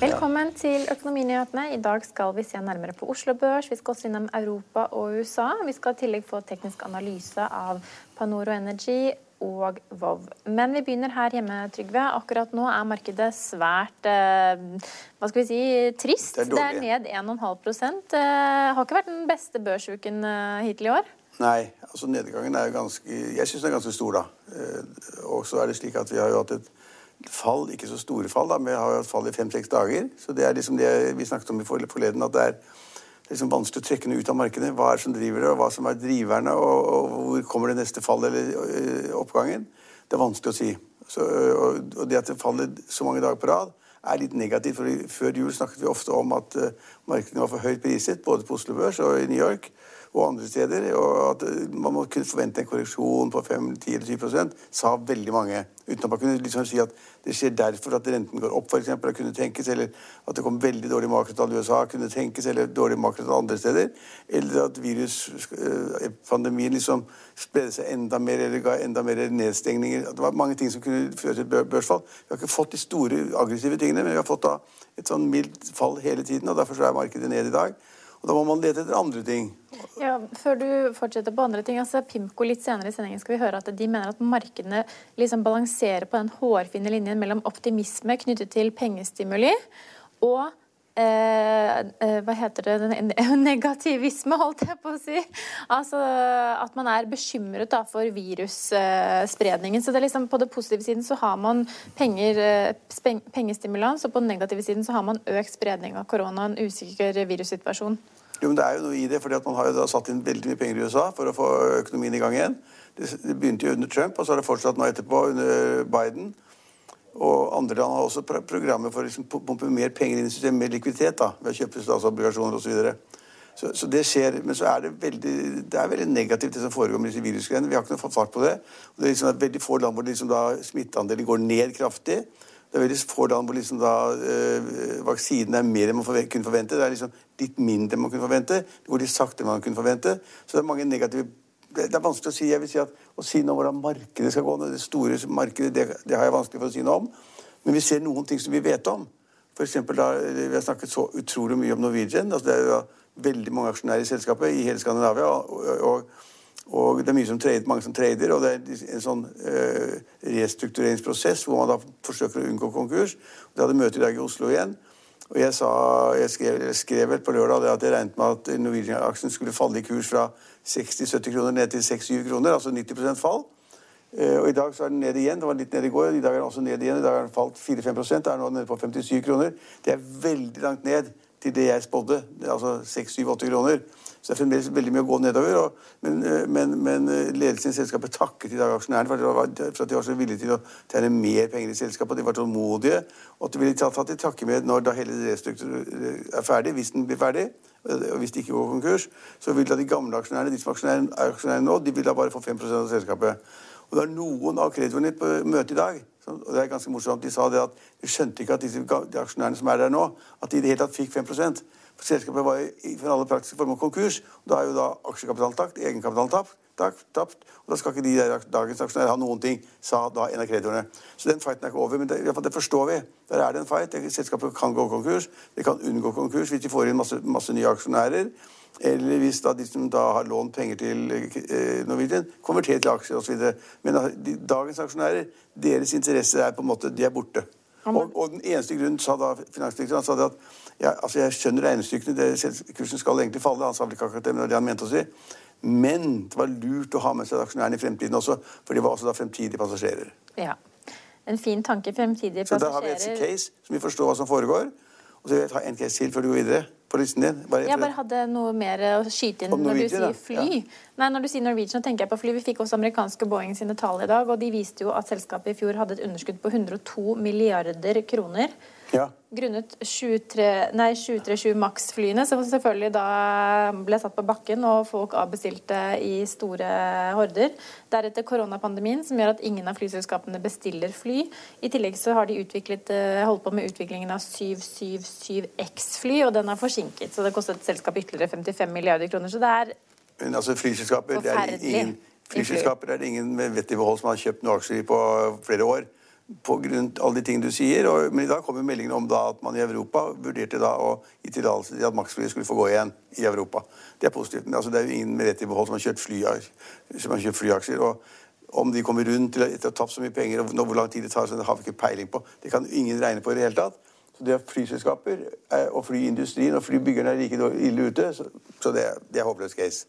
Velkommen til Økonominyhetene. I dag skal vi se nærmere på Oslo Børs. Vi skal også innom Europa og USA. Vi skal i tillegg få teknisk analyse av Panoro Energy og Vov. Men vi begynner her hjemme, Trygve. Akkurat nå er markedet svært eh, hva skal vi si, trist. Det er Det er, ned 1,5 eh, Har ikke vært den beste børsuken eh, hittil i år. Nei, altså nedgangen er jo ganske Jeg syns den er ganske stor, da. Eh, Og så er det slik at vi har jo hatt et fall, ikke så store fall, da, men vi har hatt fall i fem-seks dager. Så det er liksom det vi snakket om i forleden, at det er, liksom vanskelig å trekke noe ut av markedet. Hva er det som driver det, og hva som er driverne, og, og hvor kommer det neste fallet eller øh, oppgangen? Det er vanskelig å si. Så, og, og det at det faller så mange dager på rad, er litt negativt. For før jul snakket vi ofte om at markedene var for høyt priset, både på Oslo Børs og i New York og andre steder, og at eh, man må kunne forvente en korreksjon på 5-10-20 sa veldig mange. Uten at man kunne liksom si at det skjer derfor at renten går opp, for eksempel, kunne tenkes, eller at det kom veldig dårlig makrotall i USA, kunne tenkes, eller dårlig makrotall andre steder, eller at viruspandemien liksom spredde seg enda mer, eller ga enda mer nedstengninger. Det var mange ting som kunne føre til et børsfall. Vi har ikke fått de store aggressive tingene, men vi har fått da et sånn mildt fall hele tiden, og derfor så er markedet ned i dag. Og da må man lete etter andre ting. Ja, før du fortsetter på andre ting, altså Pimco litt senere i sendingen skal vi høre at de mener at markedene liksom balanserer på den hårfine linjen mellom optimisme knyttet til pengestimuli og eh, eh, hva heter det negativisme, holdt jeg på å si. Altså at man er bekymret da, for virusspredningen. Så det er liksom på det positive siden så har man penger, eh, pengestimulans, og på den negative siden så har man økt spredning av korona, en usikker virussituasjon. Jo, men Det er jo noe i det, fordi at man har jo da satt inn veldig mye penger i USA for å få økonomien i gang igjen. Det begynte jo under Trump, og så har det fortsatt nå etterpå under Biden. Og andre land har også pro- programmer for å liksom pumpe mer penger inn i systemet, mer likviditet, da, ved å kjøpe statsobligasjoner osv. Så, så Så det skjer, men så er det veldig, det er veldig negativt det som foregår med disse virusgreiene. Vi har ikke noe fart på det. Og det er liksom veldig få land hvor liksom da smitteandelen går ned kraftig. Det er veldig få land hvor liksom da øh, vaksinen er mer enn man forve- kunne forvente. Det er liksom litt mindre enn man kunne forvente. Det går litt saktere enn man kunne forvente. Så det er mange negative det det er vanskelig å si jeg vil si at, å si noe om hvordan markedet skal gå. Det store markedet det, det har jeg vanskelig for å si noe om. Men vi ser noen ting som vi vet om. For da, Vi har snakket så utrolig mye om Norwegian. altså Det er jo da veldig mange aksjonærer i selskapet i hele Skandinavia. og, og og det er mye som trader, mange som trader, og det er en sånn øh, restruktureringsprosess hvor man da forsøker å unngå konkurs. De hadde møte i dag i Oslo igjen. Og jeg, sa, jeg, skrev, skrev vel på lørdag at jeg regnet med at Norwegian-aksjen skulle falle i kurs fra 60-70 kroner ned til 6-7 kroner, altså 90 fall. Eh, og I dag så er den ned igjen. Det var litt ned i går. I dag er den også ned igjen. I dag har den falt 4-5 Det er nå nede på 57 kroner. Det er veldig langt ned til det jeg spådde, altså 6-7-8 kroner. Så det er fremdeles veldig mye å gå nedover. Og, men, eh, men, men eh, ledelsen i selskapet takket i dag aksjonærene for, at de var- for at de var så villige til å tjene mer penger i selskapet. De var tålmodige, og at de ville ta, ta til takke med når da hele restrukturen er ferdig, hvis den blir ferdig. Og hvis de ikke går konkurs, så vil da de gamle aksjonærene, de som er aksjonærer nå, de vil da bare få 5% av selskapet. Og det er noen av kreditorene på møtet i dag og det er ganske morsomt, De sa det at de skjønte ikke at disse de aksjonærene som er der nå, at de i det hele tatt fikk 5 For selskapet var i- for alle praktiske former konkurs. og Da er jo da aksjekapitaltakt, takt, egenkapital tapt. Og da skal ikke de der, dagens aksjonærer ha noen ting, sa da en av kreditorene. Så den fighten er ikke over. Men det, det forstår vi. Der er det en fight. Selskapet kan gå konkurs. Det kan unngå konkurs hvis de får inn masse, masse nye aksjonærer. Eller hvis da de som da har lånt penger til eh, Norwegian, konverterer til aksjer osv. Men dagens aksjonærer, deres interesser er på en måte, de er borte. Og, og den eneste grunnen, sa da finansdirektøren, sa det at ja, altså jeg skjønner regnestykkene, det, kursen skal egentlig falle. Han sa vel ikke akkurat det, men det han mente å si. Men det var lurt å ha med seg aksjonærene i fremtiden også, for de var også da fremtidige passasjerer. Ja. En fin tanke. Fremtidige passasjerer. Så da har vi et case som vi forstår hva som foregår. Og så vil jeg ta en case til før du går videre på listen din. Bare Jeg bare hadde noe mer å skyte inn når du sier fly. Ja. Nei, når du sier Norwegian, tenker jeg på fly. Vi fikk også amerikanske Boeing sine tall i dag, og de viste jo at selskapet i fjor hadde et underskudd på 102 milliarder kroner. Ja. Grunnet 73 nei, 737 Max-flyene, som selvfølgelig da ble satt på bakken, og folk avbestilte i store horder. Deretter koronapandemien, som gjør at ingen av flyselskapene bestiller fly. I tillegg så har de utviklet, eh, holdt på med utviklingen av 777X-fly, og den er forsinket. Så det kostet selskapet ytterligere 55 milliarder kroner. Så det er Men altså flyselskaper, det er Forferdelig. ingen, flyselskaper er det ingen med vett i behold som har kjøpt noen aksjer på flere år. Av alle de tingene du sier. Og, men i dag kommer meldingen om da at man i Europa vurderte da å gi tillatelse til at Max-flyet skulle få gå igjen i Europa. Det er positivt. Men altså, det er jo ingen med rett i behold som har kjøpt, fly, som har kjøpt flyaksjer. og om de kommer rundt etter å ha tapt så mye penger, og hvor lang tid det tar, så det har vi ikke peiling på. Det kan ingen regne på i det hele tatt. Så det er flyselskaper eh, og flyindustrien og flybyggerne er like ille ute, så det, det er håpløs case.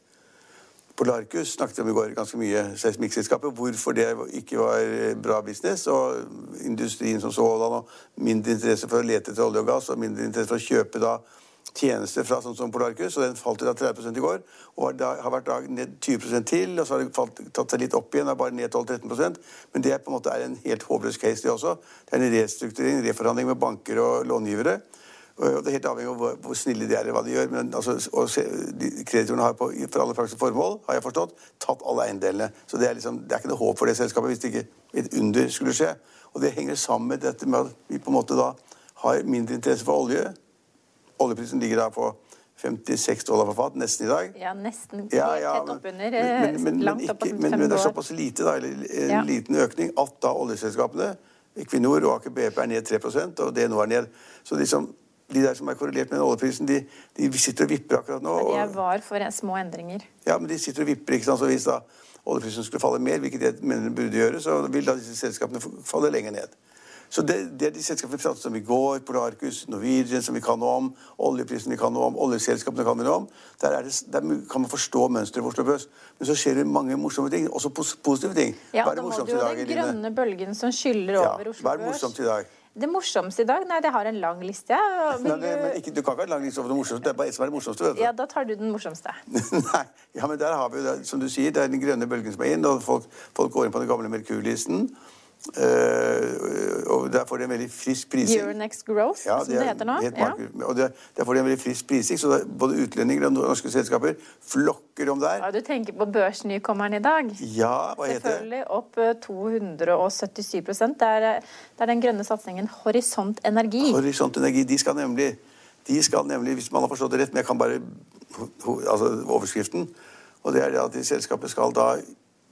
Polarcus snakket om i går ganske mye, seismikkselskapet, hvorfor det ikke var bra business. Og industrien som sådan, og mindre interesse for å lete etter olje og gass, og mindre interesse for å kjøpe da tjenester fra sånn som Polarcus, og den falt da 30 i går. Og da, har vært da ned 20 til, og så har det falt, tatt seg litt opp igjen, er bare ned 12-13% Men det er på en måte en helt håpløs case, det også. Det er en restrukturering, reforhandling med banker og långivere. Og det er helt avhengig av hvor, hvor snille de er, eller hva de gjør. Men altså, kreditorene har på, for alle praktiske formål, har jeg forstått, tatt alle eiendelene. Så det er, liksom, det er ikke noe håp for det selskapet hvis det ikke et under skulle skje. Og det henger sammen med dette med at vi på en måte da har mindre interesse for olje. Oljeprisen ligger da på 56 dollar for fat, nesten i dag. ja, nesten Ja, ja, tett oppunder. men- eh, men- men langt opp på ikke- 55 Men, men det er såpass lite, da, eller en liten økning, at da oljeselskapene, Equinor og Aker BP er ned 3% og nå er ned. Så liksom, de der som er korrelert med oljeprisen, de, de sitter og vipper akkurat nå. De er var for små endringer. ja, men de sitter og vipper, ikke sant. Så hvis da oljeprisen skulle falle mer, hvilket jeg mener den burde gjøre, så vil da disse selskapene falle lenger ned. Så det, det er de selskapene vi pratet om i går, Polarcus, Norwegian, som vi kan noe om, oljeprisen vi kan noe om, oljeselskapene kan vi noe om. Der, er det, der kan man forstå mønsteret på Oslo Børs. Men så skjer det mange morsomme ting, også positive ting. Ja, Hva er da må du i jo den grønne bølgen som skyller Ja, over Oslo hva er det Børs. i dag? Det morsomste i dag? Nei, det har en lang liste. Nei, det, men ikke, du kan ikke ha en lang liste over det morsomste. Det er bare ett som er det morsomste. vet du. Ja, da tar du den morsomste. Nei, ja, men der har vi jo, som du sier, det er den grønne bølgen som er inn, og folk, folk går inn på den gamle Merkur-listen. Eh, og der får de en veldig frisk prising. Euronex Growth, Ja, som det heter nå. Ja. Og det, der får de en veldig frisk prising, så det, både utlendinger og norske selskaper flokker om der. Ja, du tenker på børsnykommeren i dag? Ja, hva heter det? Selvfølgelig opp eh, 277 det er, eh, det er den grønne satsingen Horisont Energi. Horisont Energi, de skal nemlig, de skal nemlig, hvis man har forstått det rett, men jeg kan bare altså overskriften, og det er det at de selskapet skal da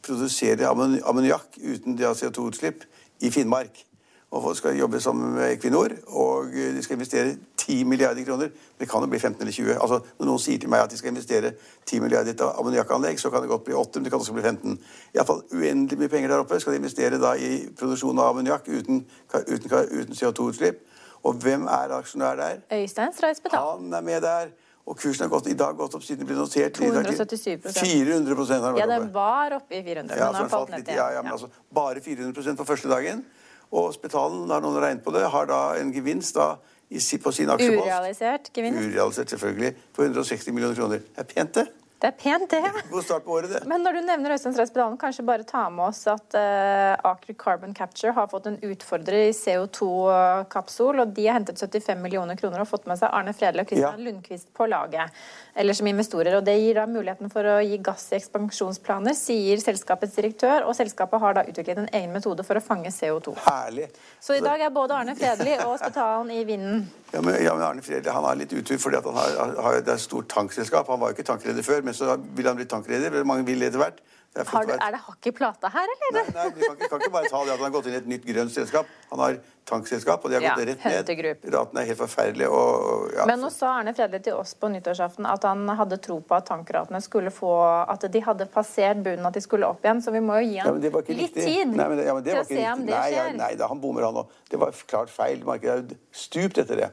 produsere ammon- ammoniakk uten det av CO2-utslipp i Finnmark. Og folk skal jobbe sammen med Equinor, og eh, de skal investere 10 milliarder kroner. Det kan jo bli 15 eller 20. Altså, når noen sier til meg at de skal investere 10 milliarder i et ammoniakkanlegg, så kan det godt bli 8, men det kan også bli 15. Iallfall uendelig mye penger der oppe. Skal de investere da i produksjon av ammoniakk uten, uten, uten CO2-utslipp. Og hvem er aksjonær der? Øystein Stray Spetalen. Han er med der. Og kursen har gått, i dag gått opp siden det ble notert. 277%. 400 har Ja, den var oppe i 400, Ja, men har falt ned til ja, ja, men ja. altså, bare 400% på første dagen. Og Spetalen, har noen regnet på det, har da en gevinst da, i, på sin aksjepost. Urealisert gevinst. Urealisert, selvfølgelig. På 160 millioner kroner. Det er pent, det. Det er pent, det. God start på året, det. Men når du nevner Øystein kanskje bare ta med oss at uh, Aker Carbon Capture har fått en utfordrer i CO2-kapsol, og de har hentet 75 millioner kroner og fått med seg Arne Fredli og Christian Ja. Lundqvist på laget. Eller som investorer. og Det gir da muligheten for å gi gass i ekspansjonsplaner, sier selskapets direktør. Og selskapet har da utviklet en egen metode for å fange CO2. Herlig. Så i dag er både Arne Fredli og Spetalen i vinden. Ja, men, ja, men Arne Fredli han har litt utur fordi han har, har, det er et stort tankselskap. Han var jo ikke tankreder før, men så vil han bli tankleder. Mange vil etter hvert. Det er Har du, er det hakk i plata her, eller? Nei, nei, kan kan ikke bare ta det at han har gått inn i et nytt grønt selskap. Han har tankselskap, og de har Ja, gått rett Hunter ned. Raten er helt forferdelige. Og, ja, Men nå sa Arne Fredli til oss på nyttårsaften at han hadde tro på at tankratene skulle få At de hadde passert bunnen, at de skulle opp igjen. Så vi må jo gi ham ikke litt tid Nei, men ja, til å se riktig. om det nei, ja, skjer. nei, da, han bommer han òg. Det var klart feil. Markedet er stupt etter det.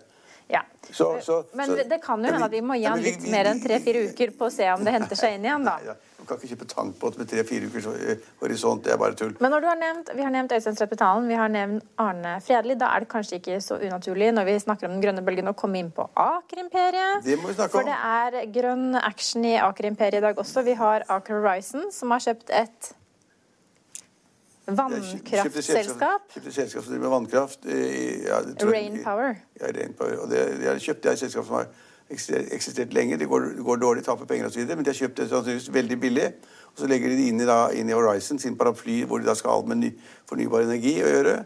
Ja. Så- så- men så- det kan jo hende at vi må gi vi- litt mer enn tre-fire uker på å se om det henter seg inn igjen, da. Nei. Du kan ikke kjøpe tankbåt med tre-fire ukers eh, horisont. Det er bare tull. Men når du har nevnt, vi har nevnt Øystein Strøpetalen, vi har nevnt Arne Fredli, da er det kanskje ikke så unaturlig når vi snakker om den grønne bølgen å komme inn på Aker-imperiet. Det må vi snakke om. For det er grønn action i Aker-imperiet i dag også. Vi har Aker Horizon, som har kjøpt et vannkraftselskap. Kjøpte selskap som driver med vannkraft. Ja, Rainpower. Ja, Rain Og det, de har kjøpt det er et selskap som har eksistert, eksistert lenge. Det går, går dårlig, taper penger osv. Men de har kjøpt det sannsynligvis veldig billig. Og så legger de det inn i, da, inn i Horizon, sin paraply, hvor de da skal ha alt med ny, fornybar energi å gjøre.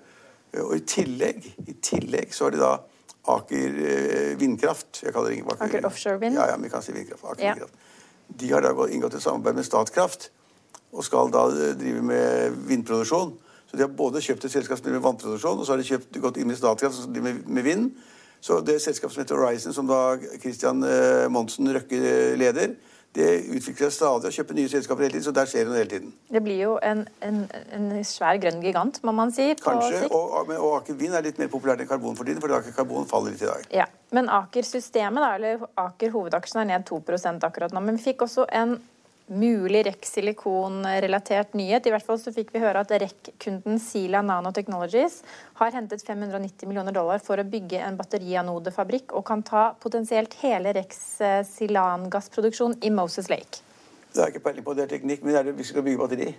Og i tillegg, i tillegg så har de da Aker eh, vindkraft. Jeg kaller det Aker, Aker offshore vind? Ja, ja, vi kan si vindkraft. Aker Ja. vindkraft. De har da inngått et samarbeid med Statkraft og skal da drive med vindproduksjon. Så de har både kjøpt et selskap som driver med vannproduksjon, og så har de kjøpt, gått inn i Statkraft som driver med, med vind. Så det selskapet som heter Horizon, som da Christian eh, Monsen Røkke eh, leder, det utvikler seg stadig og kjøper nye selskaper hele tiden, så der skjer det noe hele tiden. Det blir jo en, en, en svær grønn gigant, må man si. på Kanskje. sikt. Og, og Aker Vind er litt mer populært enn karbon for tiden, fordi Aker Karbon faller litt i dag. Ja, Men Aker-systemet, da, eller Aker hovedaksjen, er ned 2% akkurat nå. Men vi fikk også en mulig REC Silikon-relatert nyhet. I hvert fall så fikk vi høre at REC-kunden Sila Nanotechnologies har hentet 590 millioner dollar for å bygge en batterianodefabrikk og kan ta potensielt hele RECs eh, silangassproduksjon i Moses Lake. Det jeg ikke peiling på, det er teknikk, men er det vi skal bygge batteri?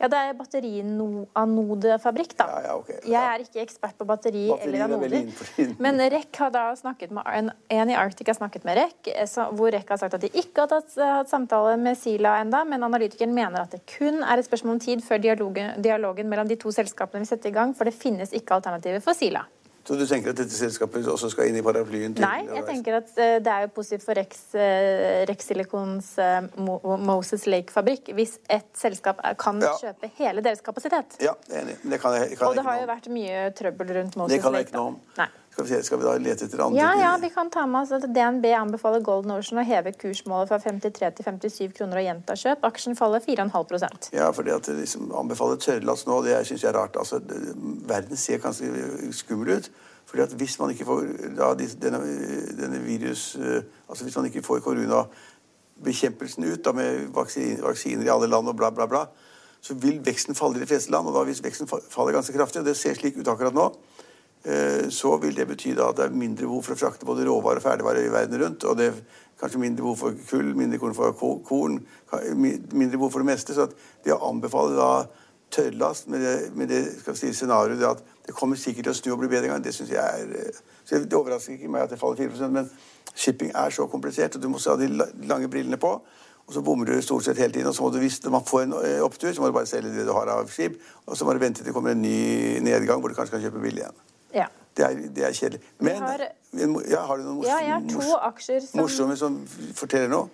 Ja, det er batterianodefabrikk, da. Ja, ja, ok. Jeg er ikke ekspert på batteri Batterier eller er anoder. Men REC har da snakket med en, en i Arctic har snakket med REC, eh, hvor REC har sagt at de ikke har tatt, hatt samtale med Sila enda, men analytikeren mener at det kun er et spørsmål om tid før dialogen, dialogen mellom de to selskapene vil sette i gang, for det finnes ikke alternativer for Sila. Så du tenker at dette selskapet også skal inn i paraplyen? til Nei, jeg tenker at eh, det er jo positivt for Rex, eh, Rex Silicons eh, Moses Lake-fabrikk hvis et selskap kan Ja. kjøpe hele deres kapasitet. Ja, jeg enig. Det kan jeg, kan Og det jeg har jo vært mye trøbbel rundt Moses Lake. Det kan jeg ikke noe om. Nei. Skal vi, se, skal vi da lete etter andre Ja, ja, vi kan ta med oss at DNB anbefaler Golden Ocean å heve kursmålet fra 53 til 57 kroner og gjenta kjøp. Aksjen faller 4,5% Ja, for det at de liksom anbefaler tørrlast nå, det syns jeg er rart. Altså, verden ser ganske skummel ut. Fordi at hvis man ikke får da, denne, denne virus eh, Altså hvis man ikke får koronabekjempelsen ut da, med vaksiner, vaksiner i alle land og bla, bla, bla, så vil veksten falle i de fleste land. Og da hvis veksten faller ganske kraftig, og det ser slik ut akkurat nå, så vil det bety at det er mindre behov for å frakte både råvarer og ferdigvarer i verden rundt. Og det er kanskje mindre behov for kull, mindre korn for korn, mindre behov for det meste. Så det å anbefale da tørrlast med det, med det si, scenarioet at det kommer sikkert til å snu og bli bedre en gang, det syns jeg er eh, så Det overrasker ikke meg at det faller 4 men shipping er så komplisert, og du må ha de lange brillene på. Og så bommer du stort sett hele tiden. Og så må du, hvis man får en eh, opptur, så må du bare selge det du har av skip. Og så må du vente til det kommer en ny nedgang hvor du kanskje kan kjøpe billig igjen. Ja. Det er, det er kjedelig. Men har- ja, har du noen ja, har to aksjer som morsomme som forteller noe?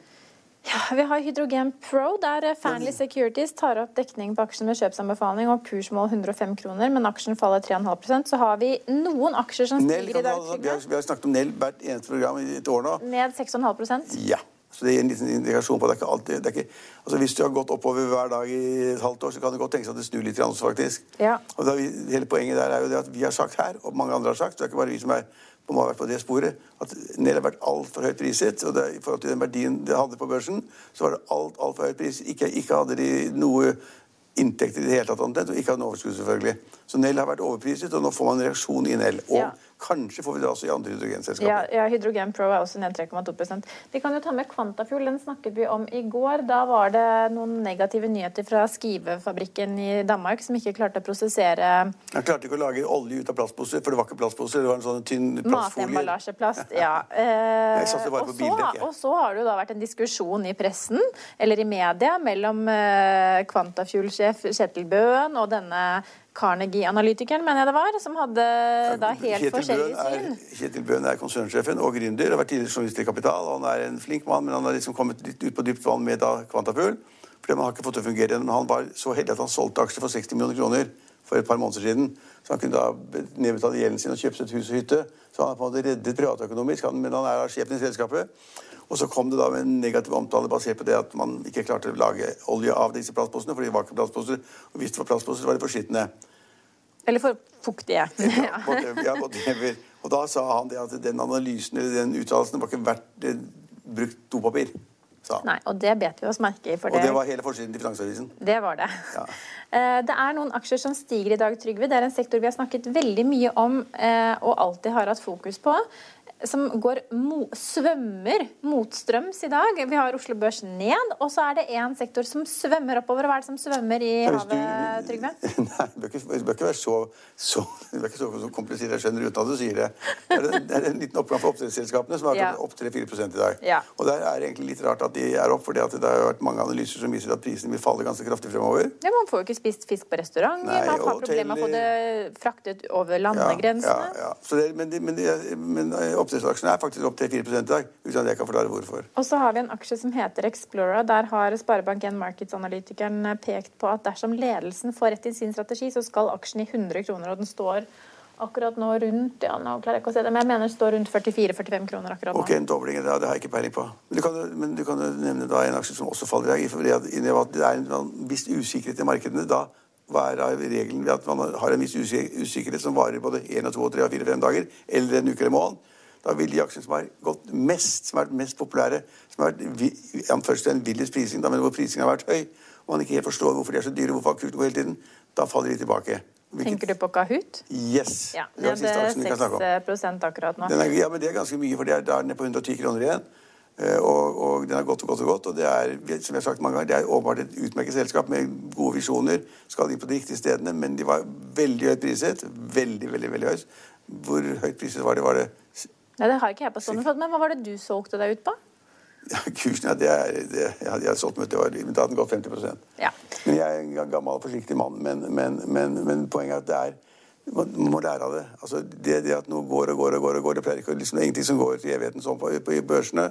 Ja, Vi har Hydrogen Pro, der Fanly Securities tar opp dekning på aksjen med kjøpsanbefaling og kursmål 105 kroner, men aksjen faller 3,5 Så har vi noen aksjer som Nell, stiger i dag. vi, har, vi har snakket om Nell hvert eneste program i et år nå. Ned 6,5 Ja. Så det gir en liten indikasjon på at det er ikke alltid det er ikke, altså Hvis du har gått oppover hver dag i et halvt år, så kan det godt tenkes at det snur litt grann faktisk. Ja. Og da, hele poenget der er jo det at vi har sagt her, og mange andre har sagt, det er ikke bare vi som er, som har vært på det sporet, at Nell har vært altfor høyt priset. Og det, i forhold til den verdien det hadde på børsen, så var det alt altfor høyt priset. Ikke, ikke hadde de noe inntekter i det hele tatt og ikke hadde noe overskudd, selvfølgelig. Så Nell har vært overpriset, og nå får man en reaksjon i Nell. Og Ja. Kanskje får vi det også i andre hydrogenselskaper. Ja, ja, Hydrogen Pro er også ned 3,2% Vi kan jo ta med Quantafuel. Den snakket vi om i går. Da var det noen negative nyheter fra Skive-fabrikken i Danmark som ikke klarte å prosessere Han klarte ikke å lage olje ut av plastposer, for det var ikke plastposer. Det var en sånn tynn plastfolie. matemballasjeplast. Ja. Eh, Jeg satte bare på så, og så har det jo da vært en diskusjon i pressen, eller i media, mellom eh, Quantafuel-sjef sjef Kjetil Bøen og denne Carnegie-analytikeren, mener jeg det var, som hadde da helt forskjellige syn. Kjetil Bøhn er konsernsjefen og gründer. Har vært tidligere journalist i Kapital. Han er en flink mann, men han har liksom kommet litt ut på dypt vann med da Kvantafugl. Fordi man har ikke fått det å fungere. Men han var så heldig at han solgte aksjer for 60 millioner kroner for et par måneder siden. Så han kunne da nedbetale gjelden sin og kjøpe seg et hus og hytte. Så han er på en måte reddet privatøkonomisk, men han er sjefen i selskapet. Og så kom det da med en negativ omtale basert på det at man ikke klarte å lage olje av disse plastposene, for de var ikke plastposer. Og hvis det var plastposer, var de for skitne. Eller for fuktige. Ja, whatever, ja, whatever. Og da sa han det at den analysen eller den uttalelsen var ikke verdt eh, brukt dopapir. Nei, og det bet vi oss merke i. For Og det var hele forsiden til Finansavisen. Det var det. Ja. Eh, Det er noen aksjer som stiger i dag, Trygve. Det er en sektor vi har snakket veldig mye om eh, og alltid har hatt fokus på. Som går mo svømmer motstrøms i dag. Vi har Oslo Børs ned, og så er det én sektor som svømmer oppover. Hva er det som svømmer i havet, Trygve? Nei, det bør ikke, det bør ikke være så, så, det bør ikke så, så komplisert. Jeg skjønner uten at du sier det. Det er, det er en liten oppgang for oppdrettsselskapene, som har Ja. opp 3-4 i dag. Ja. Og der er det egentlig litt rart at de er opp, for det har vært mange analyser som viser at prisene vil falle ganske kraftig fremover. Ja, Man får jo ikke spist fisk på restaurant, Nei, man har problemer med å få det fraktet over landegrensene. ja, ja. Så det, men de, men, de, men eh, oppdrettsaksjene er faktisk opp 3-4 i dag, uten at jeg kan forklare hvorfor. Og så har vi en aksje som heter Explora. Der har Sparebank1 Markets-analytikeren pekt på at dersom ledelsen får rett i sin strategi, så skal aksjen i 100 kroner. Og den står akkurat nå rundt ja, nå klarer jeg ikke å se det, men jeg mener den står rundt 44-45 kroner akkurat nå. Ok, en dobling, det, det har jeg ikke peiling på. Men du kan, men du kan nevne da en aksje som også faller i dag. Det er en sånn viss usikkerhet i markedene. Da hva er regelen ved at man har en viss usikkerhet som varer både 1, 2, 3, 4, 5 dager, eller en uke eller måned? Da vil de aksjene som har gått mest, som har vært mest populære, som har vært en villest prising, da, men hvor prisingen har vært høy, og man ikke helt forstår hvorfor de er så dyre, hvorfor kursen går hele tiden, da faller de tilbake. Hvilket- Tenker du på Kahoot? Yes. Ja, det er det siste aksjen vi kan snakke om. 6 akkurat nå. Er, ja, men det er ganske mye, for det er, er den nede på 110 kroner igjen. Eh, Og, og den har gått og gått og gått. Og det er, som jeg har sagt mange ganger, det er åpenbart et utmerket selskap med gode visjoner. Skal inn på de riktige stedene, men de var veldig høyt priset. Veldig, veldig, veldig høyt. Hvor høyt priset var det? Var det Nei, det har ikke jeg på stående fot, men hva var det du solgte deg ut på? ja, Kursen, ja, det er det, jeg hadde jeg solgt meg til året, men da hadde den gått 50% Ja. Men jeg er en gammel og forsiktig mann. Men, men, men, men poenget er at det er man må lære av det. Altså, det, det at noe går og går og går, og går det pleier ikke å- liksom, det er ingenting som går til evigheten sånn på, på, børsene.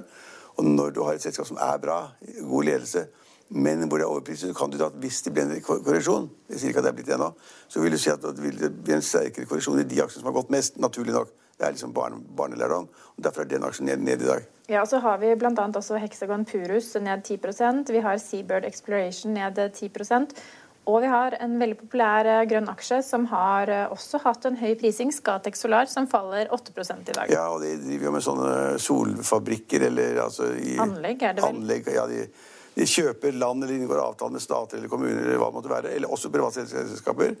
Og når du har et selskap som er bra, god ledelse, men hvor det er overpriset, kan du da, hvis det blir en kor- korreksjon Jeg sier ikke at det er blitt det ennå. Så vil du si at det blir det bli en sterkere korreksjon i de aksjene som har gått mest, naturlig nok. Det er liksom barne, barnelærdom. og Derfor er den aksjen ned, ned i dag. Ja, og så har vi bl.a. også Hexagon Purus ned 10% Vi har Seabird Exploration ned 10% og vi har en veldig populær eh, grønn aksje som har eh, også hatt en høy prising, Scatec Solar, som faller 8 i dag. Ja, og de driver jo med sånne solfabrikker eller altså i Anlegg, er det vel? Anlegg, ja, de, de kjøper land eller inngår avtale med stater eller kommuner eller hva det måtte være, eller også private selskaper,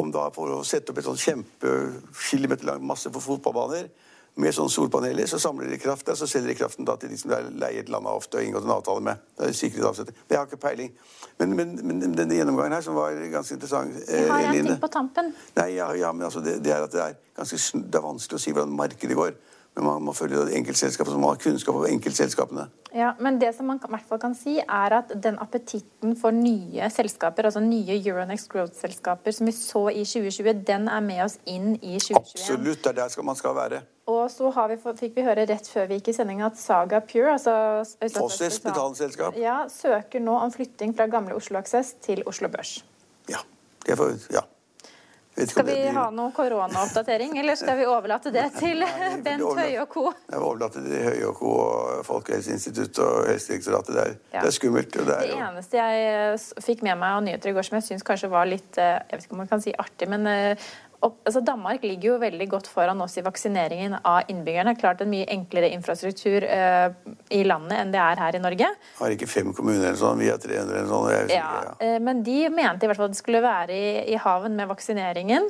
om da for å sette opp et sånn kjempekilometer lang masse for fotballbaner med sånne solpaneler, så samler de kraft der, så selger de kraften da til de som de et land av ofte og inngått en avtale med. Det er sikret avsetter. Det har ikke peiling. Men, men, men denne gjennomgangen her, som var ganske interessant eh, har en ting på tampen. Nei, ja, ja men altså det, det er at det er ganske det er vanskelig å si hvordan markedet går. Men man må følge enkeltselskapet man har kunnskap om enkeltselskapene. Ja, men det som man i hvert fall kan si, er at den appetitten for nye selskaper, altså nye Euronex Growth-selskaper som vi så i 2020, den er med oss inn i 2021. Absolutt, det er der man skal være. Og så har vi, fikk vi høre rett før vi gikk i sending at Saga Pure, altså Fosses betalingsselskap. Ja, søker nå om flytting fra gamle Oslo Aksess til Oslo Børs. Ja. Det får, ja. Skal vi ha noe koronaoppdatering, eller skal vi overlate det til Bent Høie og co.? Jeg vil overlate det til Høie og Co. og Folkehelseinstituttet og Helsedirektoratet. Det, er- Ja. det er skummelt. Det er Det eneste jeg fikk med meg av nyheter i går som jeg syns kanskje var litt eh, Jeg vet ikke om man kan si artig, men eh, opp, altså Danmark ligger jo veldig godt foran oss i vaksineringen av innbyggerne. Klart en mye enklere infrastruktur uh, i landet enn det er her i Norge. har ikke fem kommuner eller sånn, vi har 300 eller sånn. Jeg Ja, usikker, ja. eh, Men de mente i hvert fall at det skulle være i, i haven med vaksineringen.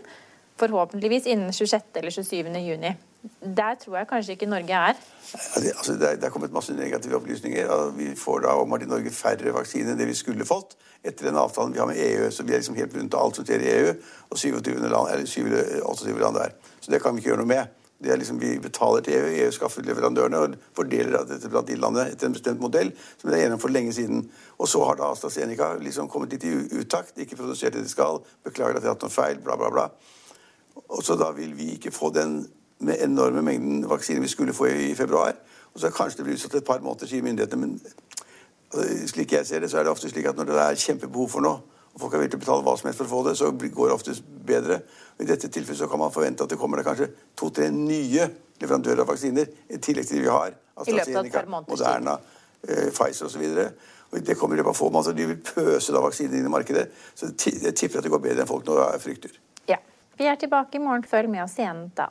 Forhåpentligvis innen 26. eller 27. juni. Der tror jeg kanskje ikke Norge er. Altså, det, er, kommet masse negative opplysninger. Vi får da om i Norge færre vaksiner enn det vi skulle fått etter den avtalen vi har med EU. Så vi er liksom helt rundt alt som skjer i EU, og 27 land, eller 27, 28 land der. Så det kan vi ikke gjøre noe med. Det er liksom Vi betaler til EU, EU skaffer leverandørene og fordeler dette blant de landene etter en bestemt modell som det er gjennom for lenge siden. Og så har da AstraZeneca liksom kommet litt i utakt, ikke produsert det de skal, beklager at de har hatt noen feil, bla, bla, bla. Og så da vil vi ikke få den med enorme mengden vaksiner vi skulle få i februar. Og så kanskje det blir utsatt et par måneder, sier myndighetene. Men altså, slik jeg ser det, så er det ofte slik at når det er kjempebehov for noe, og folk er villige til å betale hva som helst for å få det, så går det oftest bedre. Og I dette tilfellet så kan man forvente at det kommer det kanskje to-tre nye leverandører av vaksiner i tillegg til de vi har. AstraZeneca, Moderna, eh, Pfizer osv. Det kommer i løpet av få måneder. De vil pøse da vaksiner inn i markedet. Så jeg tipper at det går bedre enn folk nå frykter. Ja. Vi er tilbake i morgen. Følg med oss igjen da.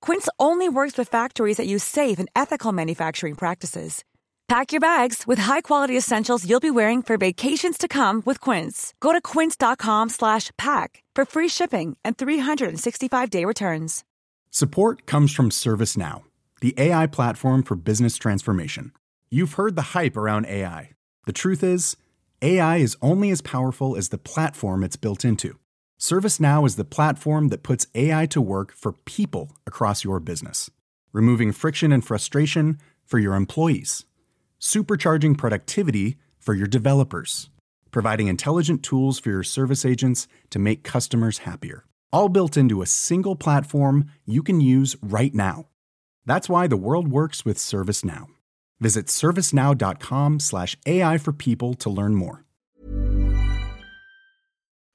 Quince only works with factories that use safe and ethical manufacturing practices. Pack your bags with high-quality essentials you'll be wearing for vacations to come with Quince. Go to quince.com/pack for free shipping and 365-day returns. Support comes from ServiceNow, the AI platform for business transformation. You've heard the hype around AI. The truth is, AI is only as powerful as the platform it's built into. ServiceNow is the platform that puts AI to work for people across your business, removing friction and frustration for your employees, supercharging productivity for your developers, providing intelligent tools for your service agents to make customers happier. All built into a single platform you can use right now. That's why the world works with ServiceNow. Visit servicenow.com/ai for people to learn more.